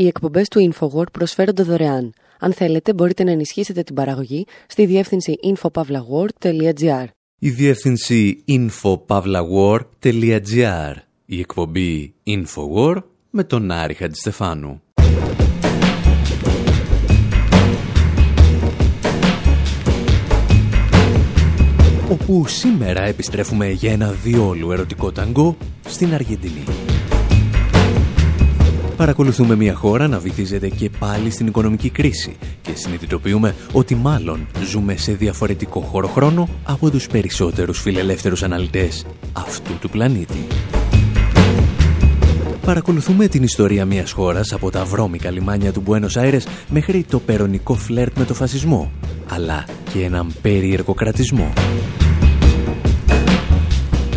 Οι εκπομπές του InfoWord προσφέρονται δωρεάν. Αν θέλετε, μπορείτε να ενισχύσετε την παραγωγή στη διεύθυνση infopavlagor.gr. Η διεύθυνση infopavlagor.gr. Η εκπομπή InfoWord με τον Άρη Χατζηστεφάνου. Όπου σήμερα επιστρέφουμε για ένα διόλου ερωτικό ταγκό στην Αργεντινή. Παρακολουθούμε μια χώρα να βυθίζεται και πάλι στην οικονομική κρίση και συνειδητοποιούμε ότι μάλλον ζούμε σε διαφορετικό χώρο χρόνο από τους περισσότερους φιλελεύθερους αναλυτές αυτού του πλανήτη. Παρακολουθούμε την ιστορία μιας χώρας από τα βρώμικα λιμάνια του Μπουένος Άιρες μέχρι το περονικό φλερτ με το φασισμό, αλλά και έναν περίεργο κρατισμό.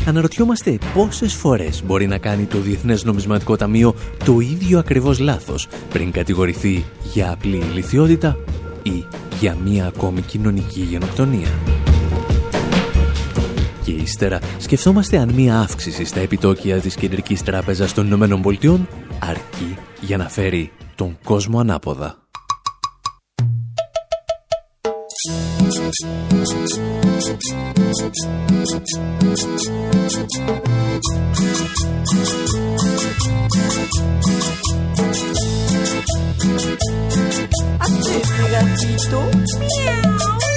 Αναρωτιόμαστε πόσες φορές μπορεί να κάνει το Διεθνές Νομισματικό Ταμείο το ίδιο ακριβώς λάθος πριν κατηγορηθεί για απλή ηλικιότητα ή για μία ακόμη κοινωνική γενοκτονία. Και ύστερα σκεφτόμαστε αν μία αύξηση στα επιτόκια της Κεντρικής Τράπεζας των Ηνωμένων Πολιτειών αρκεί για να φέρει τον κόσμο ανάποδα. Hazte gatito. Miau.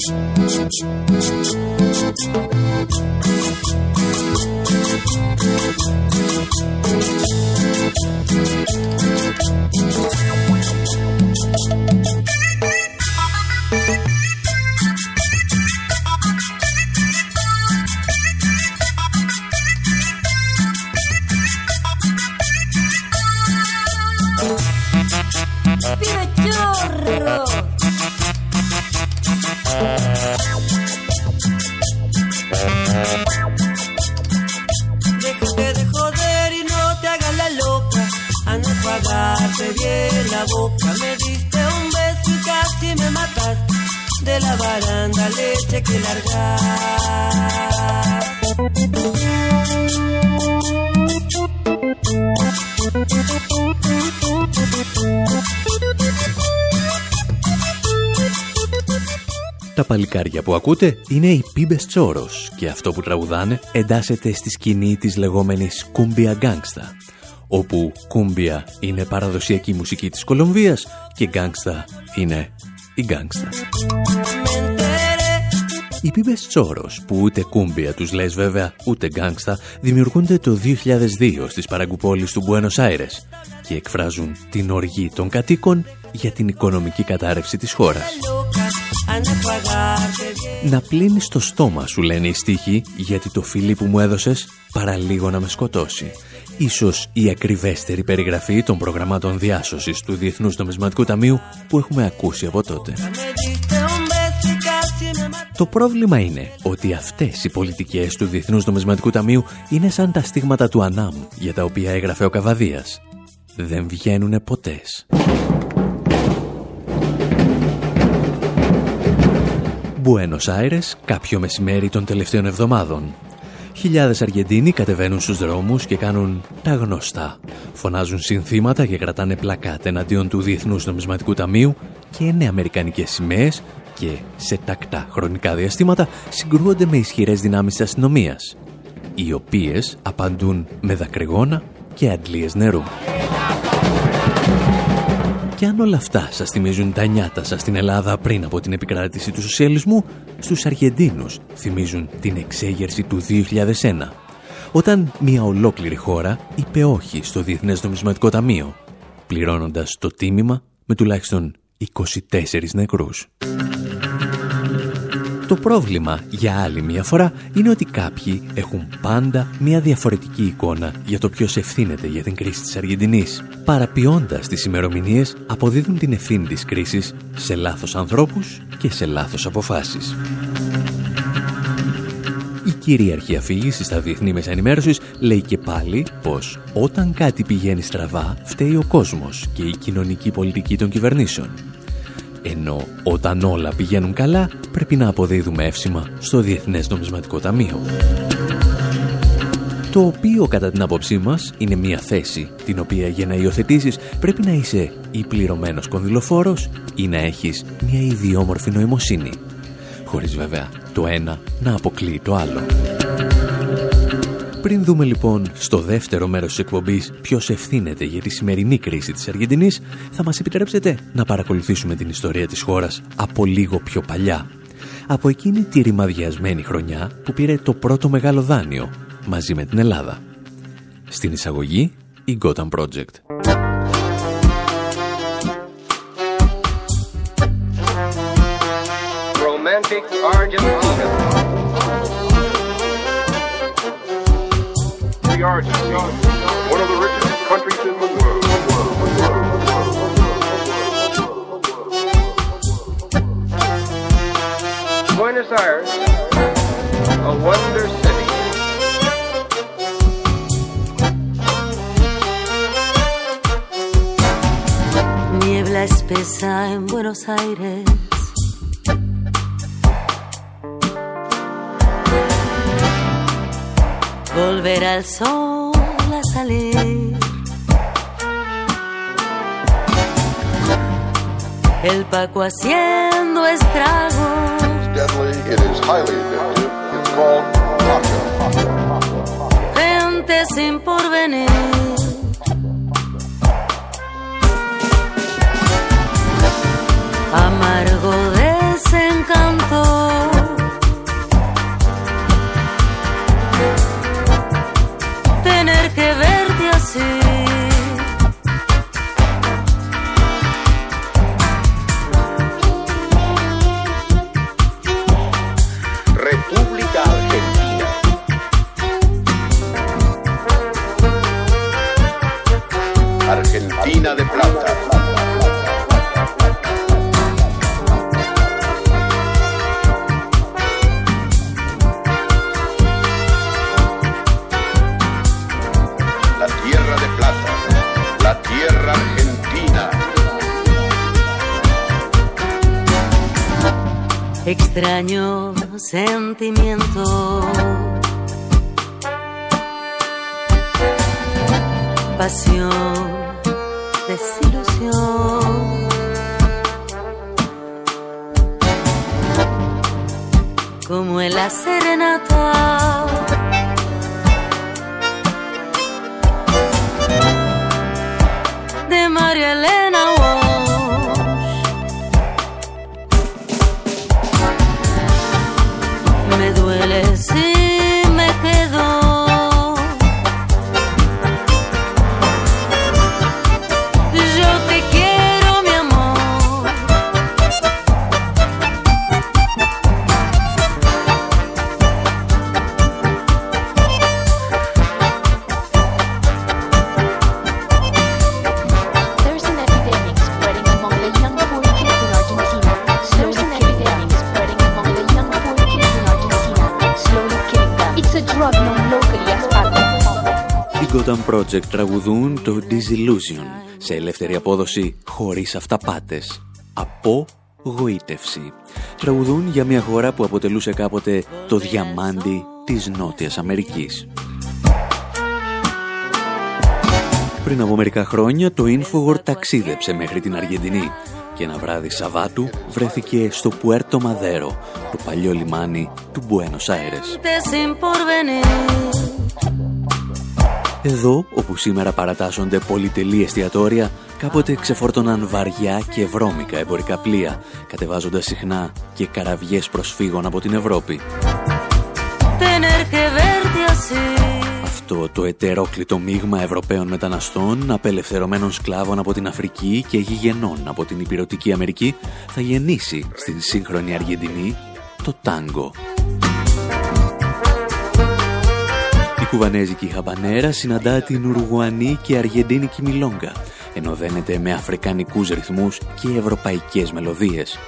Thank you. Ακούτε είναι οι Πίμπες Τσόρος και αυτό που τραγουδάνε εντάσσεται στη σκηνή της λεγόμενης Κούμπια Γκάγκστα όπου κούμπια είναι παραδοσιακή μουσική της Κολομβίας και γκάγκστα είναι η γκάγκστα. Οι Πίμπες Τσόρος, που ούτε κούμπια τους λες βέβαια, ούτε γκάγκστα, δημιουργούνται το 2002 στις παραγκουπόλεις του Μπουένος Άιρες και εκφράζουν την οργή των κατοίκων για την οικονομική κατάρρευση της χώρας. Να πλύνεις το στόμα σου λένε οι στίχοι γιατί το φιλί που μου έδωσες παραλίγο να με σκοτώσει ίσως η ακριβέστερη περιγραφή των προγραμμάτων διάσωσης του Διεθνούς Νομισματικού Ταμείου που έχουμε ακούσει από τότε. Το πρόβλημα είναι ότι αυτές οι πολιτικές του Διεθνούς Νομισματικού Ταμείου είναι σαν τα στίγματα του Ανάμ για τα οποία έγραφε ο Καβαδίας. Δεν βγαίνουν ποτές. Μπουένος Άιρες, κάποιο μεσημέρι των τελευταίων εβδομάδων. Χιλιάδες Αργεντίνοι κατεβαίνουν στους δρόμους και κάνουν τα γνωστά. Φωνάζουν συνθήματα και κρατάνε πλακάτ εναντίον του Διεθνούς Νομισματικού Ταμείου και είναι αμερικανικές σημαίες και σε τακτά χρονικά διαστήματα συγκρούονται με ισχυρές δυνάμεις της αστυνομίας, οι οποίες απαντούν με δακρυγόνα και αντλίες νερού. Και αν όλα αυτά σας θυμίζουν τα νιάτα σας στην Ελλάδα πριν από την επικράτηση του σοσιαλισμού, στους Αργεντίνους θυμίζουν την εξέγερση του 2001, όταν μια ολόκληρη χώρα είπε όχι στο Διεθνές Νομισματικό Ταμείο, πληρώνοντας το τίμημα με τουλάχιστον 24 νεκρούς. Το πρόβλημα για άλλη μια φορά είναι ότι κάποιοι έχουν πάντα μια διαφορετική εικόνα για το ποιος ευθύνεται για την κρίση της Αργεντινής. Παραποιώντας τις ημερομηνίες αποδίδουν την ευθύνη της κρίσης σε λάθος ανθρώπους και σε λάθος αποφάσεις. Η κυρίαρχη αφήγηση στα διεθνή μέσα ενημέρωσης λέει και πάλι πως όταν κάτι πηγαίνει στραβά φταίει ο κόσμος και η κοινωνική πολιτική των κυβερνήσεων ενώ όταν όλα πηγαίνουν καλά πρέπει να αποδίδουμε εύσημα στο Διεθνές Νομισματικό Ταμείο. Το οποίο κατά την άποψή μας είναι μια θέση την οποία για να υιοθετήσεις πρέπει να είσαι ή πληρωμένος κονδυλοφόρος ή να έχεις μια ιδιόμορφη νοημοσύνη. Χωρίς βέβαια το ένα να αποκλείει το άλλο. Πριν δούμε λοιπόν στο δεύτερο μέρος της εκπομπής ποιος ευθύνεται για τη σημερινή κρίση της Αργεντινής, θα μας επιτρέψετε να παρακολουθήσουμε την ιστορία της χώρας από λίγο πιο παλιά. Από εκείνη τη ρημαδιασμένη χρονιά που πήρε το πρώτο μεγάλο δάνειο μαζί με την Ελλάδα. Στην εισαγωγή, η Gotham Project. Romantic Argentina. the Argentina, one of the richest countries in the world. Buenos Aires, a wonder city. Niebla espesa en Buenos Aires. volverá el sol a salir. El Paco haciendo estragos. Gente sin porvenir. Project τραγουδούν το Disillusion σε ελεύθερη απόδοση χωρίς αυταπάτες. Απογοήτευση. Τραγουδούν για μια χώρα που αποτελούσε κάποτε το διαμάντι της Νότιας Αμερικής. Πριν από μερικά χρόνια το Infowar ταξίδεψε μέχρι την Αργεντινή και ένα βράδυ Σαββάτου βρέθηκε στο Πουέρτο Μαδέρο, το παλιό λιμάνι του Μπουένος Άιρες. Εδώ, όπου σήμερα παρατάσσονται πολυτελή εστιατόρια, κάποτε ξεφόρτωναν βαριά και βρώμικα εμπορικά πλοία, κατεβάζοντας συχνά και καραβιές προσφύγων από την Ευρώπη. Αυτό το ετερόκλητο μείγμα Ευρωπαίων μεταναστών, απελευθερωμένων σκλάβων από την Αφρική και γηγενών από την Υπηρωτική Αμερική θα γεννήσει στην σύγχρονη Αργεντινή το τάγκο. Κουβανέζικη χαμπανέρα συναντά την Ουρουγουανή και Αργεντίνικη μιλόγκα, ενώ δένεται με αφρικανικούς ρυθμούς και ευρωπαϊκές μελωδίες.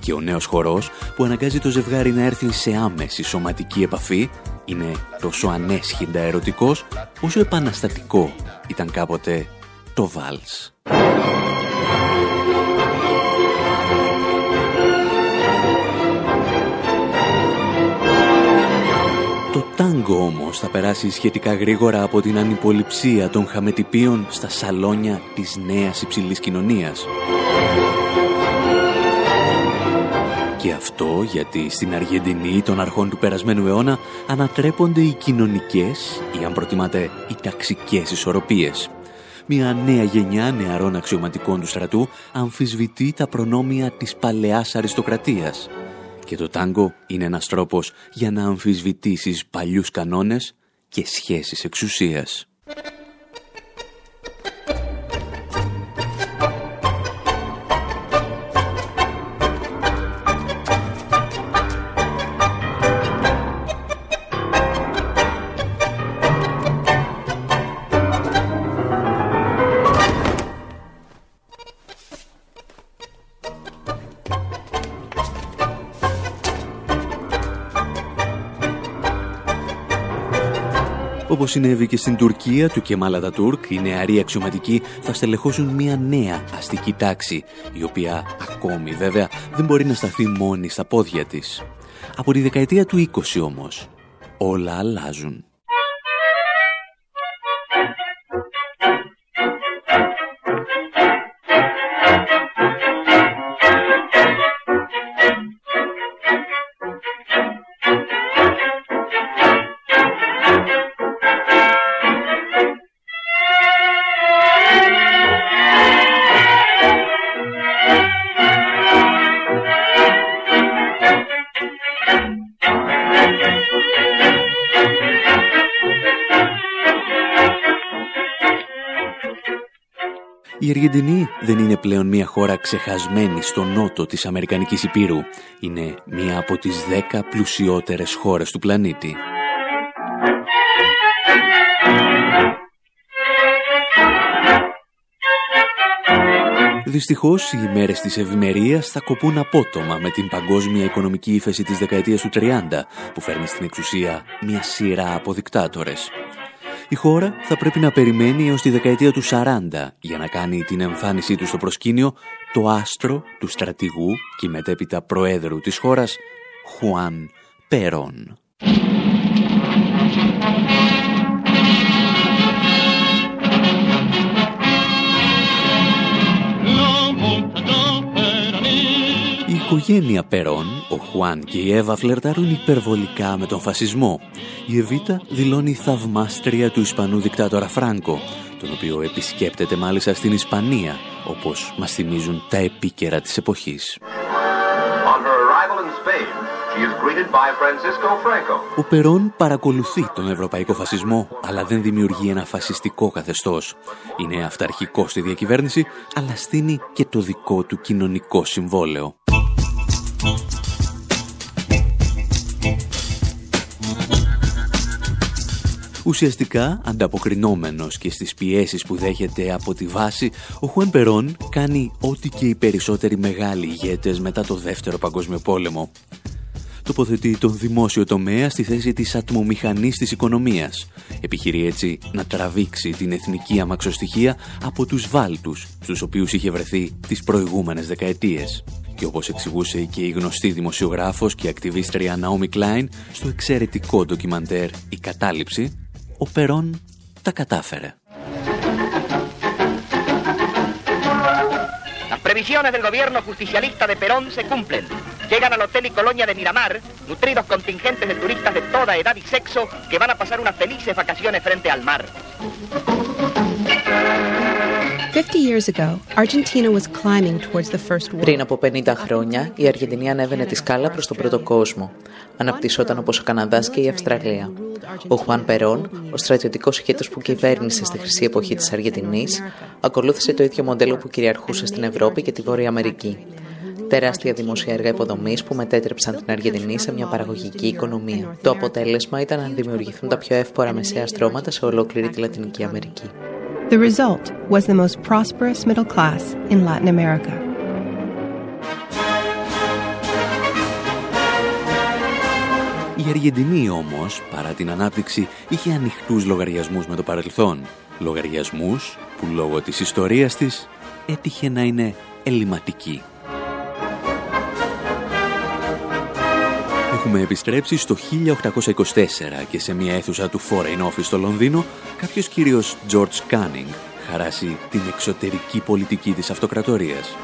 Και ο νέος χορός που αναγκάζει το ζευγάρι να έρθει σε άμεση σωματική επαφή είναι τόσο ανέσχυντα ερωτικός όσο επαναστατικό ήταν κάποτε το βάλς. Το τάγκο όμως θα περάσει σχετικά γρήγορα από την ανυποληψία των χαμετυπίων στα σαλόνια της νέας υψηλής κοινωνίας. Και αυτό γιατί στην Αργεντινή των αρχών του περασμένου αιώνα ανατρέπονται οι κοινωνικές ή αν προτιμάτε οι ταξικές ισορροπίες. Μια νέα γενιά νεαρών αξιωματικών του στρατού αμφισβητεί τα προνόμια της παλαιάς αριστοκρατίας. Και το τάγκο είναι ένας τρόπος για να αμφισβητήσεις παλιούς κανόνες και σχέσεις εξουσίας. Όπως συνέβη και στην Τουρκία του Κεμάλα Τούρκ, οι νεαροί αξιωματικοί θα στελεχώσουν μια νέα αστική τάξη, η οποία ακόμη βέβαια δεν μπορεί να σταθεί μόνη στα πόδια της. Από τη δεκαετία του 20 όμως, όλα αλλάζουν. Αργεντινή δεν είναι πλέον μια χώρα ξεχασμένη στο νότο της Αμερικανικής Υπήρου. Είναι μια από τις δέκα πλουσιότερες χώρες του πλανήτη. Δυστυχώς, οι μέρες της ευημερίας θα κοπούν απότομα με την παγκόσμια οικονομική ύφεση της δεκαετίας του 30, που φέρνει στην εξουσία μια σειρά από δικτάτορες. Η χώρα θα πρέπει να περιμένει έως τη δεκαετία του 40 για να κάνει την εμφάνισή του στο προσκήνιο το άστρο του στρατηγού και μετέπειτα προέδρου της χώρας, Χουάν Περόν. Οικογένεια Περόν, ο Χουάν και η Εύα φλερτάρουν υπερβολικά με τον φασισμό. Η Εβίτα δηλώνει θαυμάστρια του Ισπανού δικτάτορα Φράνκο, τον οποίο επισκέπτεται μάλιστα στην Ισπανία, όπως μας θυμίζουν τα επίκαιρα της εποχής. Ο Περόν παρακολουθεί τον ευρωπαϊκό φασισμό, αλλά δεν δημιουργεί ένα φασιστικό καθεστώς. Είναι αυταρχικός στη διακυβέρνηση, αλλά στείνει και το δικό του κοινωνικό συμβόλαιο. Ουσιαστικά, ανταποκρινόμενος και στις πιέσεις που δέχεται από τη βάση, ο Χουέν Περόν κάνει ό,τι και οι περισσότεροι μεγάλοι ηγέτες μετά το Δεύτερο Παγκόσμιο Πόλεμο. τοποθετεί τον δημόσιο τομέα στη θέση της ατμομηχανής της οικονομίας. Επιχειρεί έτσι να τραβήξει την εθνική αμαξοστοιχεία από τους βάλτους στους οποίους είχε βρεθεί τις προηγούμενες δεκαετίες. Και όπως εξηγούσε και η γνωστή δημοσιογράφος και ακτιβίστρια Naomi Klein στο εξαιρετικό ντοκιμαντέρ «Η Κατάληψη», ο Περόν τα κατάφερε. previsiones del gobierno justicialista de Perón se cumplen. Llegan al Hotel y Colonia de Miramar nutridos contingentes de turistas de toda edad y sexo que van a pasar unas felices vacaciones frente al mar. Πριν από 50 χρόνια, η Αργεντινή ανέβαινε τη σκάλα προς τον πρώτο κόσμο. Αναπτυσσόταν όπως ο Καναδάς και η Αυστραλία. Ο Χουάν Περόν, ο στρατιωτικός ηγέτη που κυβέρνησε στη χρυσή εποχή της Αργεντινής, ακολούθησε το ίδιο μοντέλο που κυριαρχούσε στην Ευρώπη και τη Βόρεια Αμερική. Τεράστια δημόσια έργα υποδομής που μετέτρεψαν την Αργεντινή σε μια παραγωγική οικονομία. Το αποτέλεσμα ήταν να δημιουργηθούν τα πιο εύπορα μεσαία στρώματα σε ολόκληρη τη Λατινική Αμερική. The result was the most prosperous middle class in Latin America. Η Αργεντινή όμως, παρά την ανάπτυξη, είχε ανοιχτούς λογαριασμούς με το παρελθόν. Λογαριασμούς που λόγω της ιστορίας της έτυχε να είναι ελληματικοί. Έχουμε επιστρέψει στο 1824 και σε μια αίθουσα του Foreign Office στο Λονδίνο, κάποιος κύριος George Canning χαράσει την εξωτερική πολιτική της αυτοκρατορίας.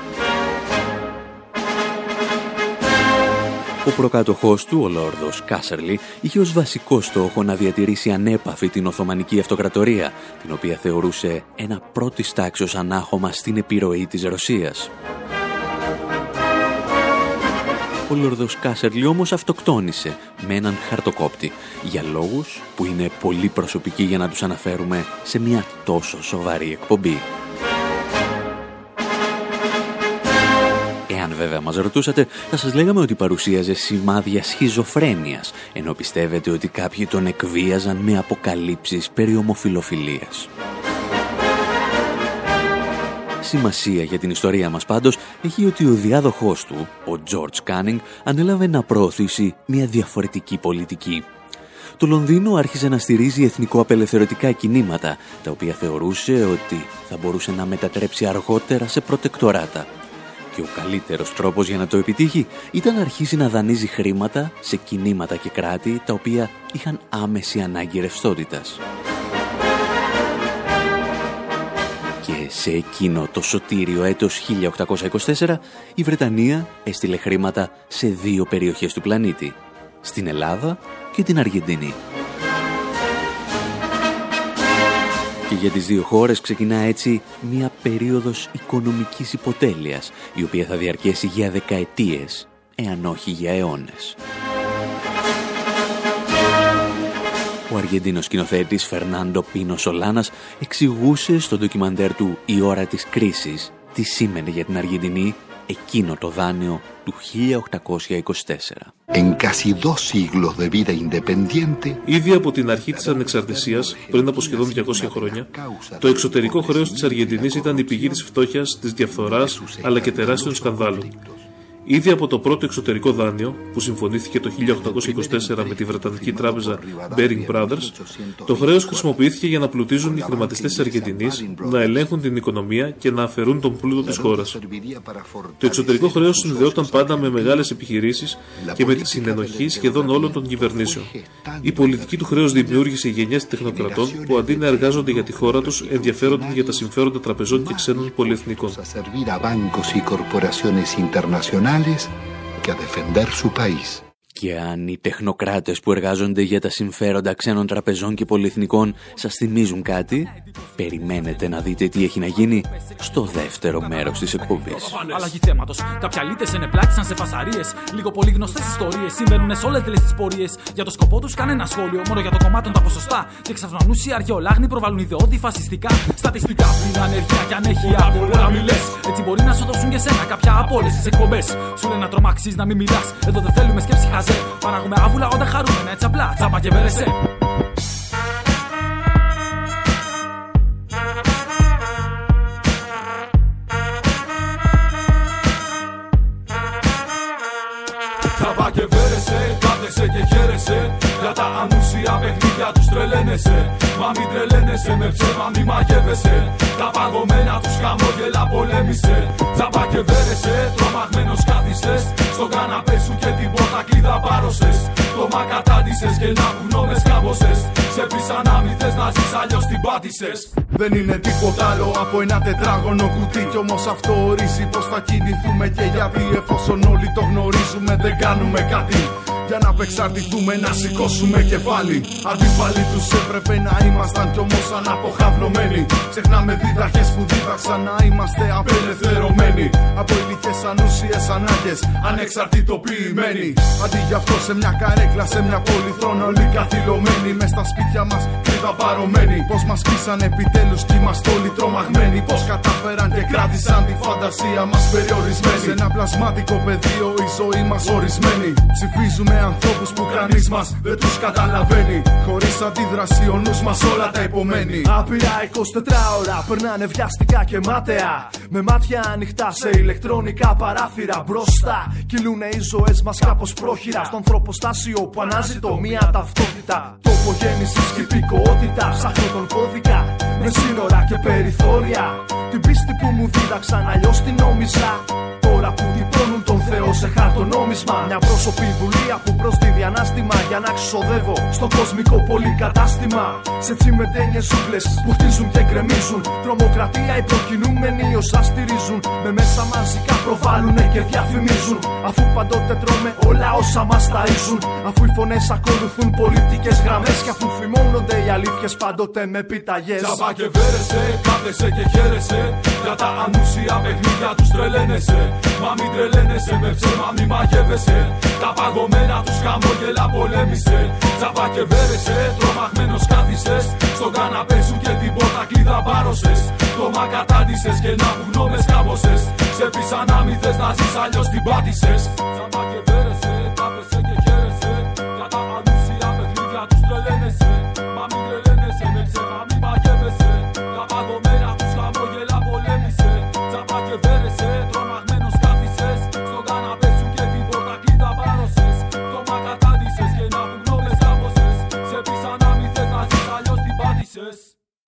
Ο προκάτοχός του, ο Λόρδος Κάσερλι, είχε ως βασικό στόχο να διατηρήσει ανέπαφη την Οθωμανική Αυτοκρατορία, την οποία θεωρούσε ένα πρώτης τάξεως ανάχωμα στην επιρροή της Ρωσίας. Ο Λόρδος Κάσερλι όμως αυτοκτόνησε με έναν χαρτοκόπτη για λόγους που είναι πολύ προσωπικοί για να τους αναφέρουμε σε μια τόσο σοβαρή εκπομπή. Εάν βέβαια μας ρωτούσατε, θα σας λέγαμε ότι παρουσίαζε σημάδια σχιζοφρένειας, ενώ πιστεύετε ότι κάποιοι τον εκβίαζαν με αποκαλύψεις περί ομοφιλοφιλίας. Σημασία για την ιστορία μας πάντως έχει ότι ο διάδοχός του, ο George Canning, ανέλαβε να προωθήσει μια διαφορετική πολιτική. Το Λονδίνο άρχισε να στηρίζει εθνικό-απελευθερωτικά κινήματα, τα οποία θεωρούσε ότι θα μπορούσε να μετατρέψει αργότερα σε προτεκτοράτα και ο καλύτερος τρόπος για να το επιτύχει ήταν να αρχίσει να δανείζει χρήματα σε κινήματα και κράτη τα οποία είχαν άμεση ανάγκη ρευστότητας. Σε εκείνο το σωτήριο έτος 1824 η Βρετανία έστειλε χρήματα σε δύο περιοχές του πλανήτη, στην Ελλάδα και την Αργεντινή. Και για τις δύο χώρες ξεκινά έτσι μια περίοδος οικονομικής υποτέλειας, η οποία θα διαρκέσει για δεκαετίες, εάν όχι για αιώνες. Ο Αργεντίνος σκηνοθέτης Φερνάντο Πίνο Σολάνας εξηγούσε στο ντοκιμαντέρ του «Η ώρα της κρίσης» τι σήμαινε για την Αργεντινή εκείνο το δάνειο του 1824. Ήδη από την αρχή της ανεξαρτησίας, πριν από σχεδόν 200 χρόνια, το εξωτερικό χρέος της Αργεντινής ήταν η πηγή της φτώχειας, της διαφθοράς, αλλά και τεράστιων σκανδάλων. Ήδη από το πρώτο εξωτερικό δάνειο, που συμφωνήθηκε το 1824 με τη Βρετανική τράπεζα Bearing Brothers, το χρέος χρησιμοποιήθηκε για να πλουτίζουν οι χρηματιστές της Αργεντινής, να ελέγχουν την οικονομία και να αφαιρούν τον πλούτο της χώρας. Το εξωτερικό χρέος συνδεόταν πάντα με μεγάλες επιχειρήσεις και με τη συνενοχή σχεδόν όλων των κυβερνήσεων. Η πολιτική του χρέους δημιούργησε γενιές τεχνοκρατών που αντί να εργάζονται για τη χώρα τους, ενδιαφέρονταν για τα συμφέροντα τραπεζών και ξένων πολυεθνικών. Que a defender su país. Και αν οι τεχνοκράτες που εργάζονται για τα συμφέροντα ξένων τραπεζών και πολυεθνικών σας θυμίζουν κάτι, περιμένετε να δείτε τι έχει να γίνει στο δεύτερο μέρος της εκπομπής. Αλλαγή θέματος. Κάποια λίτες ενεπλάκησαν σε φασαρίες. Λίγο πολύ γνωστές ιστορίες. Συμβαίνουν σε όλες τις πορείες. Για το σκοπό τους κανένα σχόλιο. Μόνο για το κομμάτι τα ποσοστά. Και ξαφνανούσιοι αρχαιολάγνοι προβάλλουν ιδεώδη φασιστικά. Στατιστικά πριν ανεργία και ανέχεια. Όλα μιλέ. Έτσι μπορεί να σου δώσουν και σένα κάποια από όλε τι εκπομπές. Σου λένε να τρομάξεις να μην μιλάς. Εδώ δεν θέλουμε σκέψη χαζή μπέρεσε. Παράγουμε άβουλα όταν χαρούμενα έτσι απλά. Τσάμπα και μπέρεσε. Κάθεσαι και χαίρεσαι. Για τα ανούσια παιχνίδια τους τρελαίνεσαι. Μα μην τρελαίνεσαι με ψέμα μη μαγεύεσαι. Τα παγωμένα τους χαμόγελα πολέμησε. Τσαπά και βέρεσαι, τρομαγμένος κάθισες. Στο καναπέ σου και την πόρτα κλειδά πάρωσες. Το κατάντησες και να γνώμες κάμποσες Σε πείσαν να μη θες να ζεις αλλιώς την πάτησες. Δεν είναι τίποτα άλλο από ένα τετράγωνο κουτί. Κι όμως αυτό ορίζει πώ θα κινηθούμε και γιατί εφόσον όλοι το γνωρίζουμε δεν κάνουμε κάτι. Για να απεξαρτηθούμε, να σηκώσουμε κεφάλι. Αντίπαλοι τους έπρεπε να ήμασταν κι όμως αναποχαυλωμένοι. Ξεχνάμε δίδαχε που δίδαξαν να είμαστε απελευθερωμένοι. Από υλικέ ανούσιες ανάγκες, ανεξαρτητοποιημένοι. Αντί γι' αυτό σε μια καρέκλα, σε μια πολυθρόνα, όλοι καθυλωμένοι. Μες στα σπίτια μας κρύβα παρωμένοι. Πώς μας πείσαν επιτέλους κι είμαστε όλοι τρομαγμένοι. Πώς κατάφεραν και κράτησαν τη φαντασία μας περιορισμένη. Σε ένα πλασμάτικο πεδίο η ζωή μας ορισμένη. Ψηφίζουμε ανθρώπους που κανείς μας δεν τους καταλαβαίνει. Χωρίς αντίδραση ο νους μας όλα τα υπομένει. Άπειρα 24 ώρα περνάνε βιαστικά και μάταια. Με μάτια ανοιχτά σε ηλεκτρονικά παράθυρα μπροστά. Κυλούνε οι ζωές μας κάπως πρόχειρα. Στο ανθρωποστάσιο που ανάζητο μία ταυτότητα. Τόπογέννηση και υπηκότητα. Ψάχνω τον κώδικα με σύνορα και περιθώρια. Την πίστη που μου δίδαξαν αλλιώς την νόμιζα. Τώρα που τυπώνουν τον Θεό σε χαρτονόμισμα. Μια πρόσωπη δουλεία που προσδίδει ανάστημα για να ξοδεύω στο κοσμικό πολυκατάστημα. Σε τσιμεντένιε ζούγκλες που χτίζουν και γκρεμίζουν. Τρομοκρατία οι προκινούμενοι όσα στηρίζουν. Με μέσα μαζικά προβάλλουν και διαφημίζουν. Αφού παντότε τρώμε όλα όσα μας ταΐζουν. Αφού οι φωνές ακολουθούν πολιτικές γραμμές. Και αφού φημώνονται οι αλήθειες πάντοτε με επιταγέ. Τσαμπά και βέρεσαι, κάθεσαι και χαίρεσαι. Για τα ανούσια παιχνίδια τους τρελαίνεσαι. Μα μην τρελαίνεσαι με ψέμα, μη μαγεύεσαι. Τα παγωμένα τους χαμόγελα πολέμησε. Τσαπά και βέρεσαι, τρομαγμένος κάθισες. Στον καναπέ σου και την πόρτα κλειδά μπάρωσε. Το μα κατάντησες και να μου γνώμε κάμποσε. Σε πείσαν να μη θες να ζεις, αλλιώς την πάτησες. Τσαπά και βέρεσαι, κάθεσαι και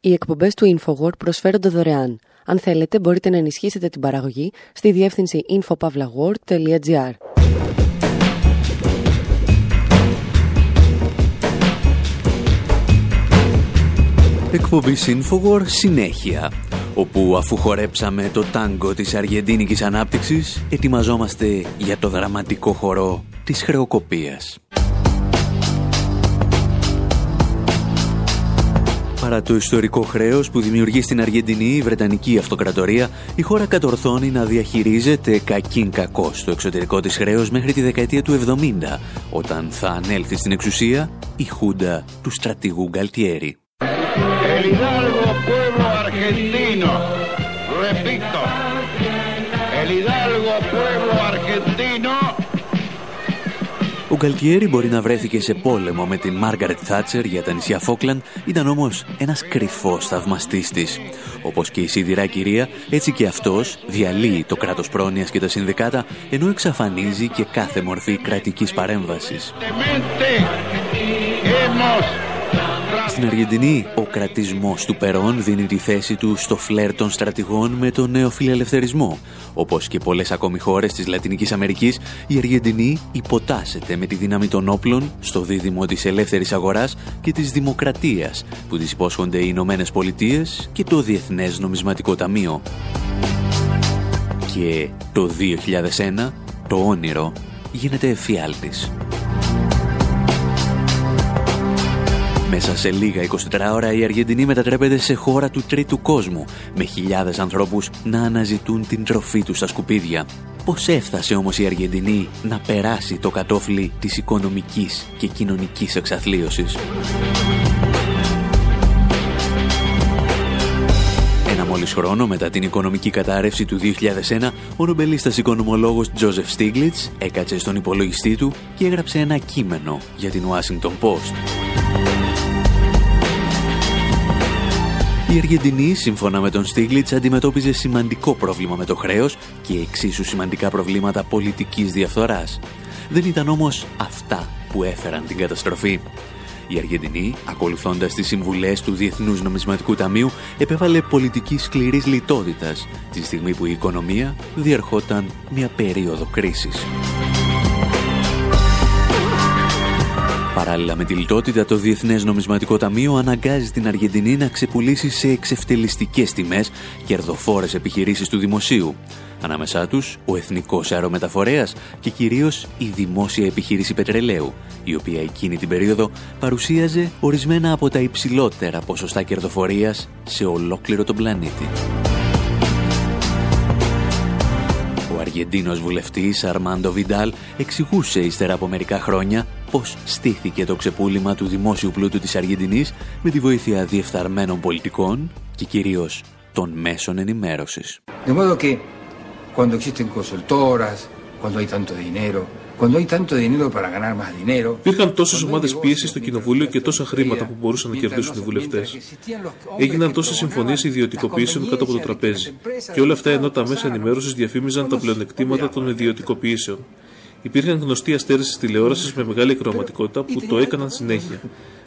Οι εκπομπές του InfoWord προσφέρονται δωρεάν. Αν θέλετε, μπορείτε να ενισχύσετε την παραγωγή στη διεύθυνση infopavlagor.gr. Εκπομπής Infowar συνέχεια, όπου αφού χορέψαμε το τάγκο της Αργεντίνικης Ανάπτυξης, ετοιμαζόμαστε για το δραματικό χορό της χρεοκοπίας. Παρά το ιστορικό χρέος που δημιουργεί στην Αργεντινή η Βρετανική Αυτοκρατορία, η χώρα κατορθώνει να διαχειρίζεται κακήν κακό το εξωτερικό της χρέος μέχρι τη δεκαετία του 70, όταν θα ανέλθει στην εξουσία η χούντα του στρατηγού Γκαλτιέρη. El Ο Γκαλτιέρη μπορεί να βρέθηκε σε πόλεμο με την Μάργαρετ Θάτσερ για τα νησιά Φόκλαντ, ήταν όμως ένας κρυφός θαυμαστής της. Όπως και η σιδηρά κυρία, έτσι και αυτός διαλύει το κράτος πρόνοιας και τα συνδικάτα, ενώ εξαφανίζει και κάθε μορφή κρατικής παρέμβασης. Στην Αργεντινή, ο κρατισμός του Περόν δίνει τη θέση του στο φλερ των στρατηγών με τον νέο φιλελευθερισμό. Όπως και πολλές ακόμη χώρες της Λατινικής Αμερικής, η Αργεντινή υποτάσσεται με τη δύναμη των όπλων στο δίδυμο της ελεύθερης αγοράς και της δημοκρατίας που της υπόσχονται οι Ηνωμένες Πολιτείες και το Διεθνές Νομισματικό Ταμείο. Και το 2001, το όνειρο γίνεται εφιάλτης. Μέσα σε λίγα 24 ώρα η Αργεντινή μετατρέπεται σε χώρα του τρίτου κόσμου, με χιλιάδες ανθρώπους να αναζητούν την τροφή τους στα σκουπίδια. Πώς έφτασε όμως η Αργεντινή να περάσει το κατόφλι της οικονομικής και κοινωνικής εξαθλίωσης; Ένα μόλις χρόνο μετά την οικονομική κατάρρευση του 2001, ο νομπελίστας οικονομολόγος Τζόζεφ Στίγλιτς έκατσε στον υπολογιστή του και έγραψε ένα κείμενο για την Washington Post. Η Αργεντινή, σύμφωνα με τον Στίγλιτς, αντιμετώπιζε σημαντικό πρόβλημα με το χρέος και εξίσου σημαντικά προβλήματα πολιτικής διαφθοράς. Δεν ήταν όμως αυτά που έφεραν την καταστροφή. Η Αργεντινή, ακολουθώντας τις συμβουλές του Διεθνούς Νομισματικού Ταμείου, επέβαλε πολιτική σκληρής λιτότητας, τη στιγμή που η οικονομία διερχόταν μια περίοδο κρίσης. Παράλληλα με τη λιτότητα, το Διεθνές Νομισματικό Ταμείο αναγκάζει την Αργεντινή να ξεπουλήσει σε εξευτελιστικές τιμές κερδοφόρες επιχειρήσεις του δημοσίου. Ανάμεσά τους, ο Εθνικός Αερομεταφορέας και κυρίως η Δημόσια Επιχείρηση Πετρελαίου, η οποία εκείνη την περίοδο παρουσίαζε ορισμένα από τα υψηλότερα ποσοστά κερδοφορίας σε ολόκληρο τον πλανήτη. Αργεντίνος βουλευτής Αρμάντο Βιντάλ εξηγούσε ύστερα από μερικά χρόνια πώς στήθηκε το ξεπούλημα του δημόσιου πλούτου της Αργεντινής με τη βοήθεια διεφθαρμένων πολιτικών και κυρίως των μέσων ενημέρωσης. De modo que cuando existen consultoras, cuando hay tanto dinero, cuando hay tanto dinero para ganar más dinero. Υπήρχαν τόσες ομάδες πίεσης στο κοινοβούλιο και τόσα χρήματα που μπορούσαν να κερδίσουν οι βουλευτές. Έγιναν τόσες συμφωνίες ιδιωτικοποιήσεων κάτω από το τραπέζι. Και όλα αυτά ενώ τα μέσα ενημέρωσης διαφήμιζαν τα πλεονεκτήματα των ιδιωτικοποιήσεων. Υπήρχαν γνωστοί αστέρες της τηλεόρασης με μεγάλη κροματικότητα που το έκαναν συνέχεια.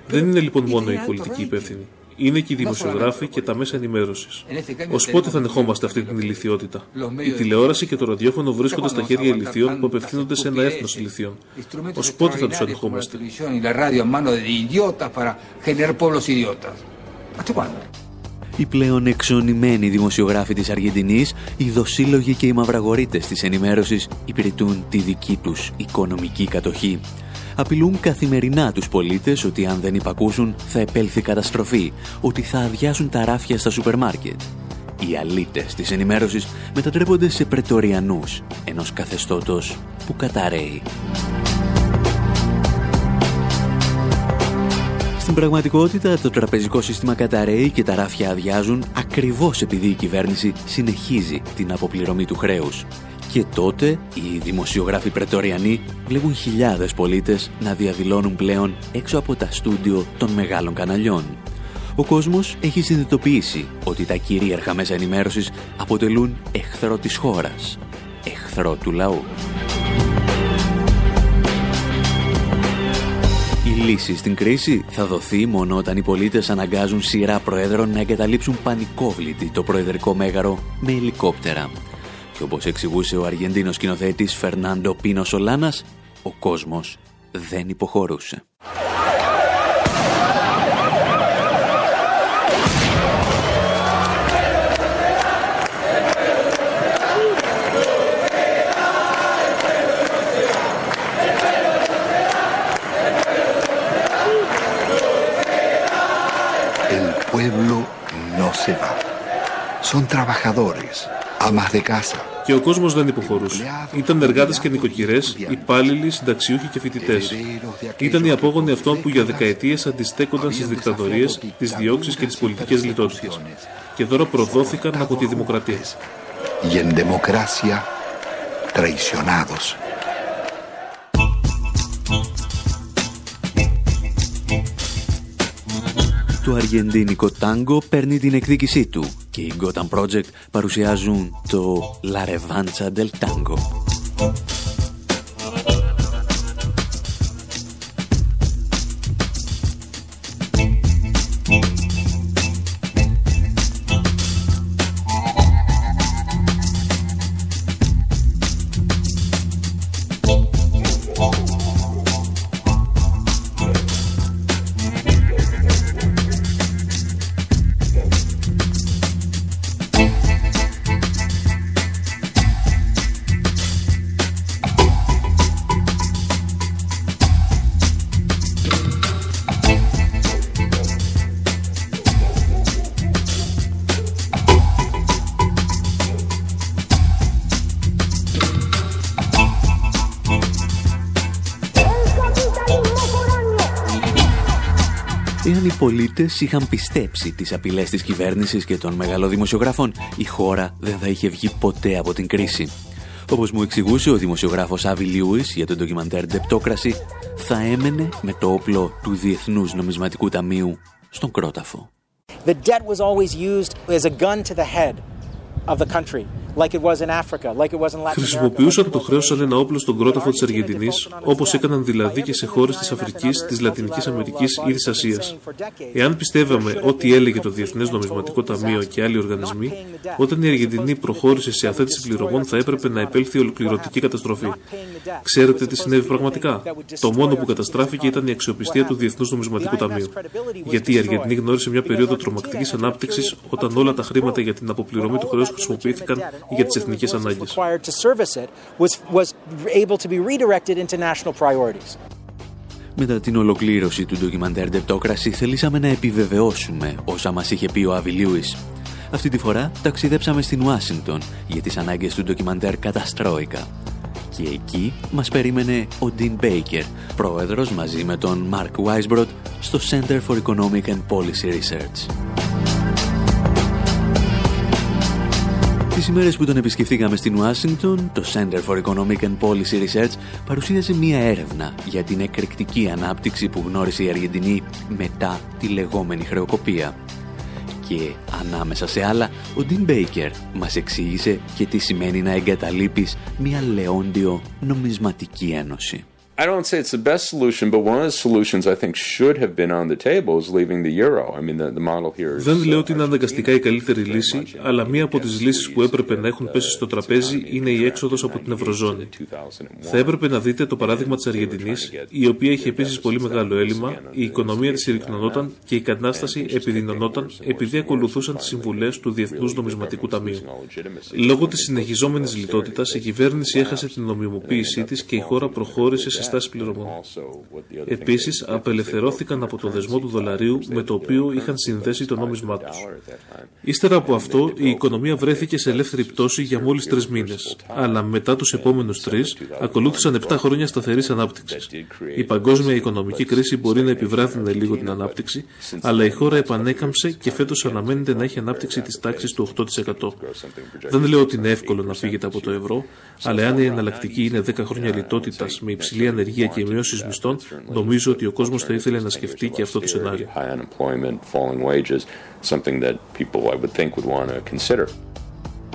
Δεν είναι λοιπόν μόνο οι πολιτικοί υπεύθυνοι. Είναι και οι δημοσιογράφοι και τα μέσα ενημέρωσης. Ω πότε θα ανεχόμαστε αυτή την ηλικιότητα; Η τηλεόραση και το ραδιόφωνο βρίσκονται στα χέρια ηλικιών που απευθύνονται σε ένα έθνος ηλικιών. Ω πότε θα τους ανεχόμαστε; Οι πλέον εξονημένοι δημοσιογράφοι της Αργεντινής, οι δοσύλλογοι και οι μαυραγορείτες της ενημέρωσης υπηρετούν τη δική τους οικονομική κατοχή. Απειλούν καθημερινά τους πολίτες ότι αν δεν υπακούσουν θα επέλθει καταστροφή, ότι θα αδειάσουν τα ράφια στα σούπερ μάρκετ. Οι αλήτες της ενημέρωσης μετατρέπονται σε πρετοριανούς ενός καθεστώτος που καταραίει. Στην πραγματικότητα, το τραπεζικό σύστημα καταραίει και τα ράφια αδειάζουν ακριβώς επειδή η κυβέρνηση συνεχίζει την αποπληρωμή του χρέους. Και τότε οι δημοσιογράφοι πρετοριανοί βλέπουν χιλιάδες πολίτες να διαδηλώνουν πλέον έξω από τα στούντιο των μεγάλων καναλιών. Ο κόσμος έχει συνειδητοποιήσει ότι τα κυρίαρχα μέσα ενημέρωσης αποτελούν εχθρό της χώρας, εχθρό του λαού. Η λύση στην κρίση θα δοθεί μόνο όταν οι πολίτες αναγκάζουν σειρά προέδρων να εγκαταλείψουν πανικόβλητη το προεδρικό μέγαρο με ελικόπτερα. Και όπως εξηγούσε ο Αργεντίνος σκηνοθέτης Φερνάντο Πίνος Σολάνας, ο κόσμος δεν υποχωρούσε. se va. Son trabajadores, amas de casa. Και ο κόσμος δεν υποχωρούσε. Ήταν εργάτες και νοικοκυρές, υπάλληλοι, συνταξιούχοι και φοιτητές. Ήταν οι απόγονοι αυτών που για δεκαετίες αντιστέκονταν στις δικτατορίες, τις διώξεις και τις πολιτικές λιτότητες. Και τώρα προδόθηκαν από τη δημοκρατία. Y en democracia, traicionados. Το αργεντίνικο τάγκο παίρνει την εκδίκησή του και οι Gotham Project παρουσιάζουν το La Revancha del Tango. Πολίτες είχαν πιστέψει τις απειλές της κυβέρνησης και των μεγαλοδημοσιογράφων, η χώρα δεν θα είχε βγει ποτέ από την κρίση. Όπως μου εξηγούσε ο δημοσιογράφος Άβι Λιούις για το ντοκιμαντέρ «Ντεπτόκραση», θα έμενε με το όπλο του Διεθνούς Νομισματικού Ταμείου στον κρόταφο. The debt was always used as a gun to the head of the country. Χρησιμοποιούσαν το χρέος σαν ένα όπλο στον κρόταφο της Αργεντινής, όπως έκαναν δηλαδή και σε χώρες της Αφρικής, της Λατινικής Αμερικής ή της Ασίας. Εάν πιστεύαμε ό,τι έλεγε το Διεθνές Νομισματικό Ταμείο και άλλοι οργανισμοί, όταν η Αργεντινή προχώρησε σε αθέτηση πληρωμών θα έπρεπε να επέλθει ολοκληρωτική καταστροφή. Ξέρετε τι συνέβη πραγματικά; Το μόνο που καταστράφηκε ήταν η αξιοπιστία του Διεθνούς Νομισματικού Ταμείου. Γιατί η Αργεντινή γνώρισε μια περίοδο τρομακτικής ανάπτυξης όταν όλα τα χρήματα για την αποπληρωμή του χρέου χρησιμοποιήθηκαν για τις εθνικές ανάγκε. Μετά την ολοκλήρωση του ντοκιμαντέρ Deptocracy θελήσαμε να επιβεβαιώσουμε όσα μας είχε πει ο Άβι Λιούις. Αυτή τη φορά ταξιδέψαμε στην Ουάσιγκτον για τις ανάγκες του ντοκιμαντέρ Καταστρόικα. Και εκεί μας περίμενε ο Dean Baker, πρόεδρος μαζί με τον Mark Weisbrot στο Center for Economic and Policy Research. Τις ημέρες που τον επισκεφθήκαμε στην Ουάσιγκτον, το Center for Economic and Policy Research παρουσίαζε μία έρευνα για την εκρηκτική ανάπτυξη που γνώρισε η Αργεντινή μετά τη λεγόμενη χρεοκοπία. Και ανάμεσα σε άλλα, ο Dean Baker μας εξήγησε και τι σημαίνει να εγκαταλείπεις μία λεόντιο νομισματική ένωση. I don't say it's the best solution, but one of the solutions I think should have been on the table is leaving the euro. I mean, the, the model here is... Δεν λέω ότι είναι αναγκαστικά η καλύτερη λύση, αλλά μία από τις λύσεις που έπρεπε να έχουν πέσει στο τραπέζι είναι η έξοδος από την Ευρωζώνη. Θα έπρεπε να δείτε το παράδειγμα της Αργεντινής, η οποία είχε επίσης πολύ μεγάλο έλλειμμα, η οικονομία της συρρυκνωνόταν και η κατάσταση επιδεινωνόταν επειδή ακολουθούσαν τις συμβουλές του Διεθνούς Νομισματικού Ταμείου. Λόγω της συνεχιζόμενης λιτότητας, η κυβέρνηση έχασε την νομιμοποίησή της και η χώρα προχώρησε σε στάση πληρωμών. Επίσης, απελευθερώθηκαν από το δεσμό του δολαρίου με το οποίο είχαν συνδέσει το νόμισμά τους. Ύστερα από αυτό, η οικονομία βρέθηκε σε ελεύθερη πτώση για μόλις τρεις μήνες. Αλλά μετά τους επόμενους τρεις, ακολούθησαν 7 χρόνια σταθερής ανάπτυξης. Η παγκόσμια οικονομική κρίση μπορεί να επιβράδυνε λίγο την ανάπτυξη, αλλά η χώρα επανέκαμψε και φέτος αναμένεται να έχει ανάπτυξη της τάξης του 8%. Δεν λέω ότι είναι εύκολο να φύγετε από το ευρώ, αλλά αν η εναλλακτική είναι 10 χρόνια λιτότητας με υψηλή ανεργία και μειώσεις μισθών, νομίζω ότι ο κόσμος θα ήθελε να σκεφτεί και αυτό το σενάριο.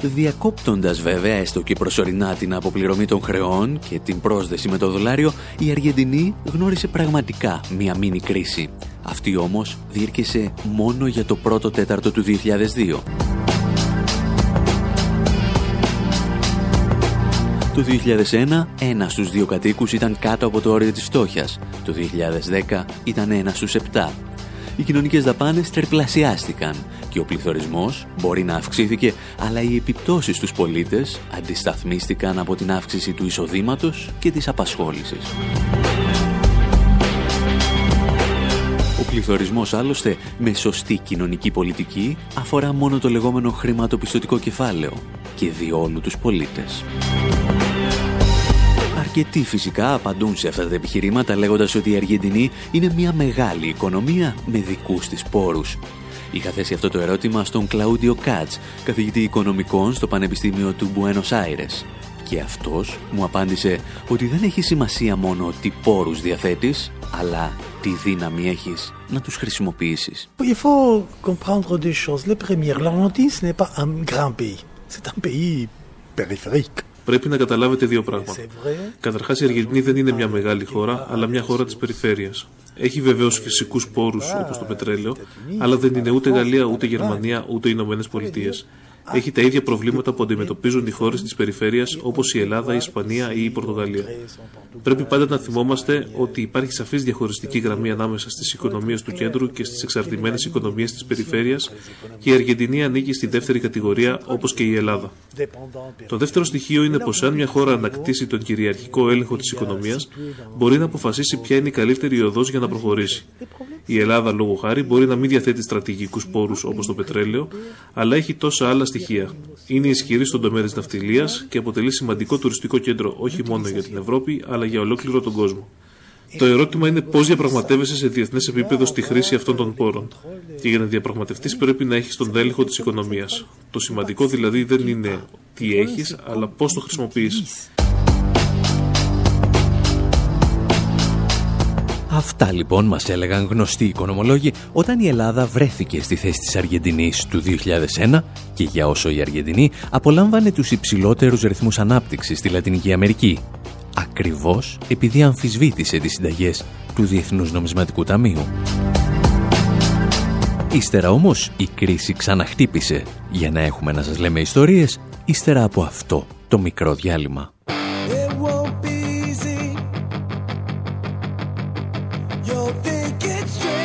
Διακόπτοντας βέβαια έστω και προσωρινά την αποπληρωμή των χρεών και την πρόσδεση με το δολάριο, η Αργεντινή γνώρισε πραγματικά μία μίνι κρίση. Αυτή όμως διήρκεσε μόνο για το πρώτο τέταρτο του 2002. Το 2001, ένα στους δύο κατοίκους ήταν κάτω από το όριο της φτώχειας. Το 2010 ήταν ένας στους επτά. Οι κοινωνικές δαπάνες τερπλασιάστηκαν και ο πληθωρισμός μπορεί να αυξήθηκε, αλλά οι επιπτώσεις στους πολίτες αντισταθμίστηκαν από την αύξηση του εισοδήματος και της απασχόλησης. Ο πληθωρισμός άλλωστε με σωστή κοινωνική πολιτική αφορά μόνο το λεγόμενο χρηματοπιστωτικό κεφάλαιο και διόλου τους πολίτες. Αρκετοί φυσικά απαντούν σε αυτά τα επιχειρήματα λέγοντας ότι η Αργεντινή είναι μια μεγάλη οικονομία με δικούς της πόρους. Είχα θέσει αυτό το ερώτημα στον Κλαούντιο Κάτς, καθηγητή οικονομικών στο Πανεπιστήμιο του Μπουένος Άιρες. Και αυτός μου απάντησε ότι δεν έχει σημασία μόνο τι πόρους διαθέτεις, αλλά τι δύναμη έχεις να τους χρησιμοποιήσεις. Il faut comprendre des choses. Le premier, l'Argentine, ce n'est pas un grand pays. C'est un pays périphérique. Πρέπει να καταλάβετε δύο πράγματα. Καταρχάς, η Αργεντινή δεν είναι μια μεγάλη χώρα, αλλά μια χώρα της περιφέρειας. Έχει βεβαίως φυσικούς πόρους όπως το πετρέλαιο, αλλά δεν είναι ούτε Γαλλία, ούτε Γερμανία, ούτε οι Ηνωμένες Πολιτείες έχει τα ίδια προβλήματα που αντιμετωπίζουν οι χώρες της περιφέρειας όπως η Ελλάδα, η Ισπανία ή η Πορτογαλία. Πρέπει πάντα να θυμόμαστε ότι υπάρχει σαφής διαχωριστική γραμμή ανάμεσα στις οικονομίες του κέντρου και στις εξαρτημένες οικονομίες της περιφέρειας και η Αργεντινή ανήκει στη δεύτερη κατηγορία όπως και η Ελλάδα. Το δεύτερο στοιχείο είναι πως αν μια χώρα ανακτήσει τον κυριαρχικό έλεγχο της οικονομίας, μπορεί να αποφασίσει ποια είναι η καλύτερη οδός για να προχωρήσει. Η Ελλάδα, λόγω χάρη, μπορεί να μην διαθέτει στρατηγικούς πόρους όπως το πετρέλαιο, αλλά έχει τόσα άλλα στοιχεία. Είναι ισχυρή στον τομέα της ναυτιλίας και αποτελεί σημαντικό τουριστικό κέντρο όχι μόνο για την Ευρώπη, αλλά για ολόκληρο τον κόσμο. Το ερώτημα είναι πώς διαπραγματεύεσαι σε διεθνές επίπεδο στη χρήση αυτών των πόρων. Και για να διαπραγματευτείς πρέπει να έχεις τον έλεγχο της οικονομίας. Το σημαντικό δηλαδή δεν είναι τι έχεις, αλλά πώς το χρησιμοποιείς. Αυτά λοιπόν μας έλεγαν γνωστοί οικονομολόγοι όταν η Ελλάδα βρέθηκε στη θέση της Αργεντινής του 2001 και για όσο η Αργεντινή απολάμβανε τους υψηλότερους ρυθμούς ανάπτυξης στη Λατινική Αμερική. Ακριβώς επειδή αμφισβήτησε τις συνταγές του Διεθνούς Νομισματικού Ταμείου. Ύστερα όμως η κρίση ξαναχτύπησε για να έχουμε να σας λέμε ιστορίες ύστερα από αυτό το μικρό διάλειμμα. don't think it's true.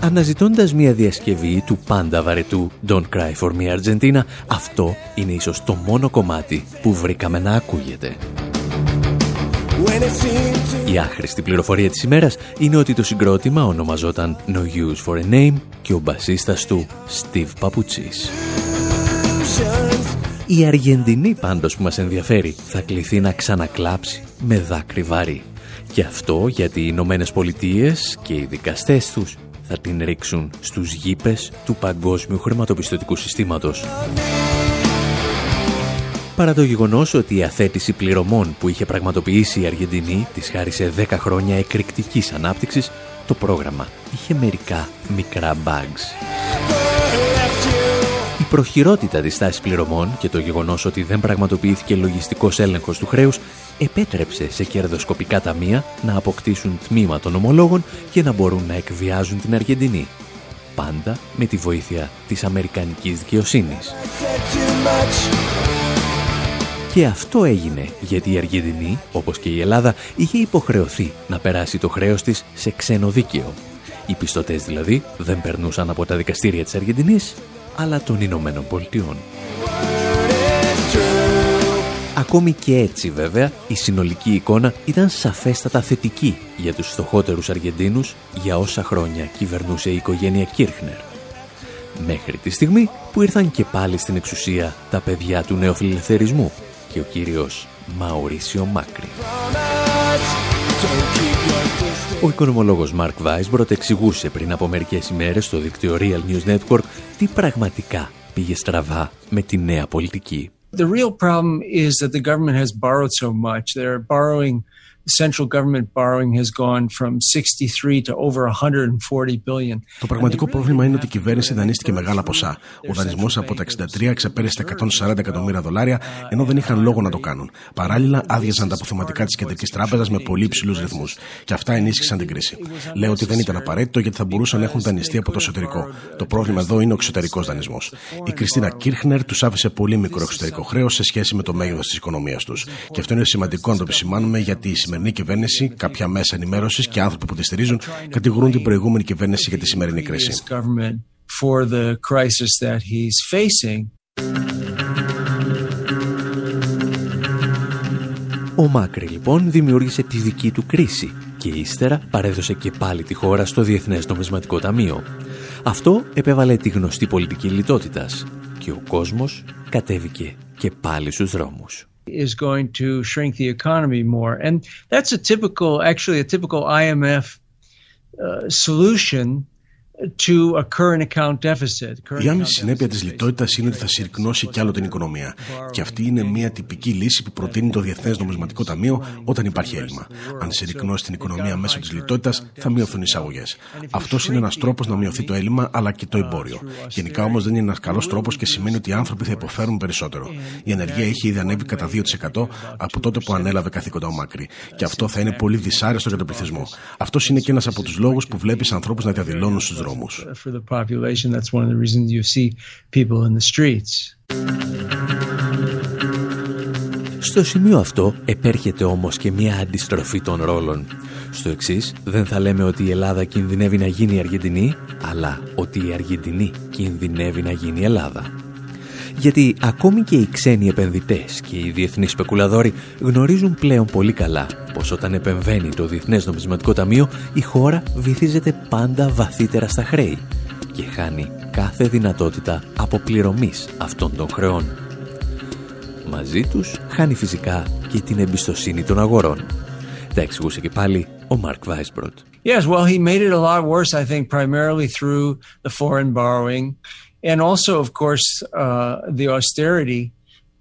Αναζητώντας μια διασκευή του πάντα βαρετού Don't Cry For Me Argentina, αυτό είναι ίσως το μόνο κομμάτι που βρήκαμε να ακούγεται. Η άχρηστη πληροφορία της ημέρας είναι ότι το συγκρότημα ονομαζόταν No Use For A Name και ο μπασίστας του Steve Papuchis. Η Αργεντινή πάντως που μας ενδιαφέρει θα κληθεί να ξανακλάψει με δάκρυ βαρύ. Και αυτό γιατί οι Ηνωμένες Πολιτείες και οι δικαστές τους θα την ρίξουν στους γήπες του παγκόσμιου χρηματοπιστωτικού συστήματος. Παρά το γεγονός ότι η αθέτηση πληρωμών που είχε πραγματοποιήσει η Αργεντινή της χάρισε 10 χρόνια εκρηκτικής ανάπτυξης, το πρόγραμμα είχε μερικά μικρά bugs. Η προχειρότητα της τάσης πληρωμών και το γεγονός ότι δεν πραγματοποιήθηκε λογιστικός έλεγχος του χρέους επέτρεψε σε κερδοσκοπικά ταμεία να αποκτήσουν τμήμα των ομολόγων και να μπορούν να εκβιάζουν την Αργεντινή. Πάντα με τη βοήθεια της Αμερικανικής δικαιοσύνης. Και αυτό έγινε γιατί η Αργεντινή, όπως και η Ελλάδα, είχε υποχρεωθεί να περάσει το χρέος της σε ξένο δίκαιο. Οι πιστωτές δηλαδή δεν περνούσαν από τα δικαστήρια της Αργεντινής, αλλά των Ηνωμένων Πολιτειών. Ακόμη και έτσι βέβαια η συνολική εικόνα ήταν σαφέστατα θετική για τους φτωχότερους Αργεντίνους για όσα χρόνια κυβερνούσε η οικογένεια Κίρχνερ. Μέχρι τη στιγμή που ήρθαν και πάλι στην εξουσία τα παιδιά του νεοφιλελευθερισμού και ο κύριος Μαουρίσιο Μάκρη. Ο οικονομολόγος Μαρκ Weisbrot εξηγούσε πριν από μερικές ημέρες στο δίκτυο Real News Network τι πραγματικά πήγε στραβά με τη νέα πολιτική. The real problem is that the government has borrowed so much. They're borrowing central government borrowing has gone from 63 to over 140 billion. Το πραγματικό πρόβλημα είναι ότι η κυβέρνηση δανείστηκε μεγάλα ποσά. Ο δανεισμός από τα 63 ξεπέρασε τα 140 εκατομμύρια δολάρια, ενώ δεν είχαν λόγο να το κάνουν. Παράλληλα, άδειαζαν τα αποθεματικά της Κεντρικής Τράπεζας με πολύ υψηλούς ρυθμούς. Και αυτά ενίσχυσαν την κρίση. Λέω ότι δεν ήταν απαραίτητο γιατί θα μπορούσαν να έχουν δανειστεί από το εσωτερικό. Το πρόβλημα εδώ είναι ο εξωτερικός δανεισμός. Η Κριστίνα Κίρχνερ τους άφησε πολύ μικρό εξωτερικό χρέος σε σχέση με το μέγεθος της οικονομίας τους. Και αυτό είναι σημαντικό να το επισημάνουμε γιατί η σημερινή κυβέρνηση, κάποια μέσα ενημέρωσης και άνθρωποι που τη στηρίζουν κατηγορούν την προηγούμενη κυβέρνηση για τη σημερινή κρίση. Ο Μάκρη λοιπόν δημιούργησε τη δική του κρίση και ύστερα παρέδωσε και πάλι τη χώρα στο Διεθνές Νομισματικό Ταμείο. Αυτό επέβαλε τη γνωστή πολιτική λιτότητας και ο κόσμος κατέβηκε και πάλι στους δρόμους. Is going to shrink the economy more. And that's a typical, actually a typical IMF uh, solution η άμεση συνέπεια της λιτότητας είναι ότι θα συρρυκνώσει κι άλλο την οικονομία. Και αυτή είναι μια τυπική λύση που προτείνει το Διεθνές Νομισματικό Ταμείο όταν υπάρχει έλλειμμα. Αν συρρυκνώσει την οικονομία μέσω της λιτότητας, θα μειωθούν οι εισαγωγές. Αυτός είναι ένας τρόπος να μειωθεί το έλλειμμα αλλά και το εμπόριο. Γενικά όμως δεν είναι ένας καλός τρόπος και σημαίνει ότι οι άνθρωποι θα υποφέρουν περισσότερο. Η ανεργία έχει ήδη ανέβει κατά 2% από τότε που ανέλαβε καθήκοντα ο Μάκρη. Και αυτό θα είναι πολύ δυσάρεστο για τον πληθυσμό. Αυτός είναι και ένας από τους λόγους που βλέπεις ανθρώπους να διαδηλώνουν στους δρόμου δρόμους. Στο σημείο αυτό επέρχεται όμως και μια αντιστροφή των ρόλων. Στο εξής, δεν θα λέμε ότι η Ελλάδα κινδυνεύει να γίνει η Αργεντινή, αλλά ότι η Αργεντινή κινδυνεύει να γίνει η Ελλάδα. Γιατί ακόμη και οι ξένοι επενδυτές και οι διεθνείς σπεκουλαδόροι γνωρίζουν πλέον πολύ καλά πως όταν επεμβαίνει το Διεθνές Νομισματικό Ταμείο η χώρα βυθίζεται πάντα βαθύτερα στα χρέη και χάνει κάθε δυνατότητα αποπληρωμής αυτών των χρεών. Μαζί τους χάνει φυσικά και την εμπιστοσύνη των αγορών. Τα εξηγούσε και πάλι ο Μαρκ Βάισμπροτ. Yes, well, he made it a lot worse, I think, primarily through the foreign borrowing and also, of course, uh, the austerity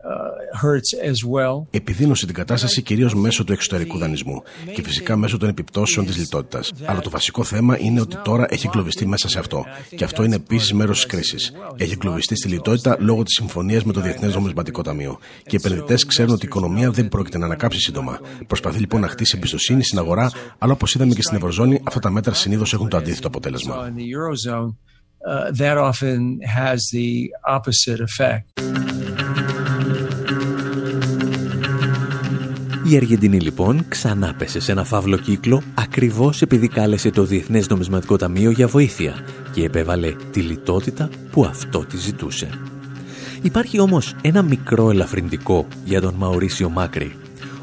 Uh, Επιδίνωσε την κατάσταση κυρίως μέσω του εξωτερικού δανεισμού και φυσικά μέσω των επιπτώσεων της λιτότητας. Αλλά το βασικό θέμα είναι ότι τώρα έχει εγκλωβιστεί μέσα σε αυτό. Και αυτό είναι επίσης μέρος της κρίσης. Έχει εγκλωβιστεί στη λιτότητα λόγω της συμφωνίας με το Διεθνές Νομισματικό Ταμείο. Και οι επενδυτές ξέρουν ότι η οικονομία δεν πρόκειται να ανακάψει σύντομα. Προσπαθεί λοιπόν να χτίσει εμπιστοσύνη στην αγορά, αλλά όπως είδαμε και στην Ευρωζώνη, αυτά τα μέτρα συνήθως έχουν το αντίθετο αποτέλεσμα. Uh, that often has the opposite effect. Η Αργεντινή λοιπόν ξανά πέσε σε ένα φαύλο κύκλο ακριβώς επειδή κάλεσε το Διεθνές Νομισματικό Ταμείο για βοήθεια και επέβαλε τη λιτότητα που αυτό τη ζητούσε. Υπάρχει όμως ένα μικρό ελαφρυντικό για τον Μαουρίσιο Μάκρη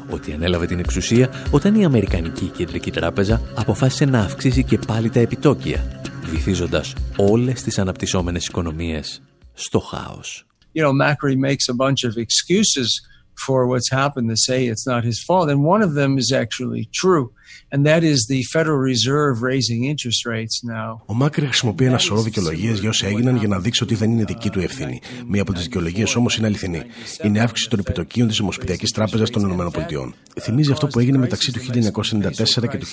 ότι ανέλαβε την εξουσία όταν η Αμερικανική Κεντρική Τράπεζα αποφάσισε να αυξήσει και πάλι τα επιτόκια, βυθίζοντας όλες τις αναπτυσσόμενες οικονομίες στο χάος. You know, Macri makes a bunch of excuses for what's happened to say it's not his fault. And one of them is actually true. And that is the Federal Reserve raising interest rates now. Ο Μάκρη χρησιμοποιεί ένα σωρό δικαιολογίες για όσα έγιναν για να δείξει ότι δεν είναι δική του ευθύνη. Μία από τις δικαιολογίες όμως είναι αληθινή. Είναι η αύξηση των επιτοκίων της Ομοσπονδιακής Τράπεζας των ΗΠΑ. Θυμίζει αυτό που έγινε μεταξύ του 1994 και του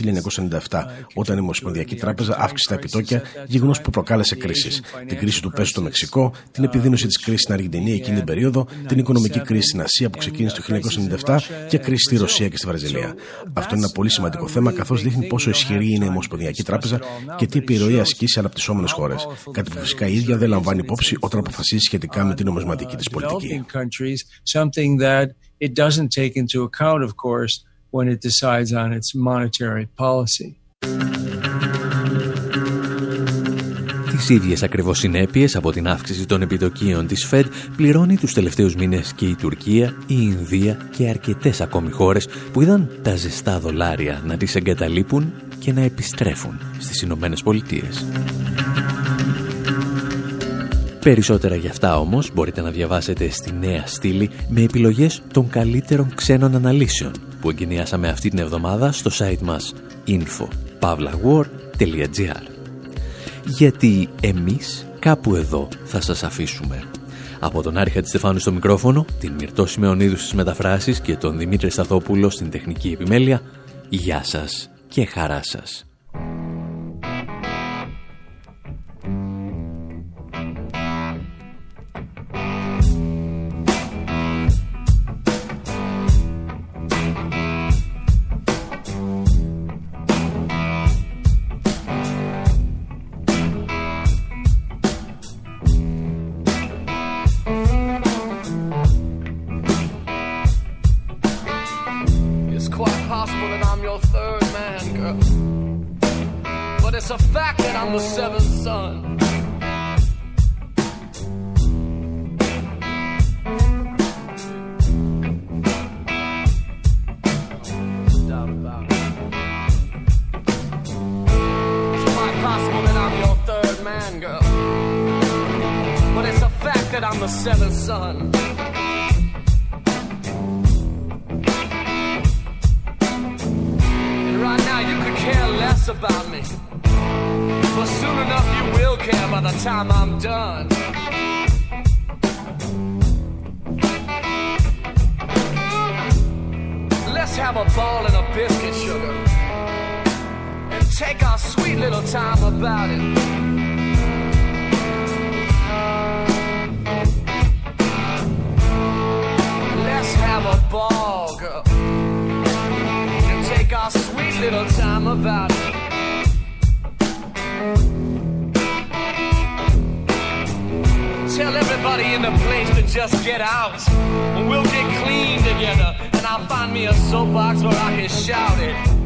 1997, όταν η Ομοσπονδιακή Τράπεζα αύξησε τα επιτόκια, γεγονός που προκάλεσε κρίσεις. Την κρίση του πέσου στο Μεξικό, την επιδείνωση της κρίσης στην Αργεντινή εκείνη την περίοδο, την οικονομική κρίση στην Ασία που ξεκίνησε το 1997 και κρίση στη Ρωσία και στη Βραζιλία. Αυτό είναι ένα πολύ σημαντικό θέμα, καθώς δείχνει πόσο ισχυρή είναι η Ομοσπονδιακή Τράπεζα και τι επιρροή ασκεί σε αναπτυσσόμενες χώρες. Κάτι που φυσικά η ίδια δεν λαμβάνει υπόψη όταν αποφασίζει σχετικά με την νομισματική της πολιτική. Τις ίδιες ακριβώς συνέπειες από την αύξηση των επιτοκίων της ΦΕΔ πληρώνει τους τελευταίους μήνες και η Τουρκία, η Ινδία και αρκετές ακόμη χώρες που είδαν τα ζεστά δολάρια να τις εγκαταλείπουν και να επιστρέφουν στις Ηνωμένες Πολιτείες. Περισσότερα για αυτά όμως μπορείτε να διαβάσετε στη νέα στήλη με επιλογές των καλύτερων ξένων αναλύσεων που εγκαινιάσαμε αυτή την εβδομάδα στο site μας info.pavlawar.gr γιατί εμείς κάπου εδώ θα σας αφήσουμε. Από τον Άρχα Στεφάνου στο μικρόφωνο, την Μυρτώ Σιμεωνίδου στις μεταφράσεις και τον Δημήτρη Σταθόπουλο στην τεχνική επιμέλεια, γεια σας και χαρά σας. Less about me. But soon enough you will care by the time I'm done. Let's have a ball and a biscuit, sugar. And take our sweet little time about it. Let's have a ball, girl. And take our sweet little time about it. Everybody in the place to just get out. And we'll get clean together. And I'll find me a soapbox where I can shout it.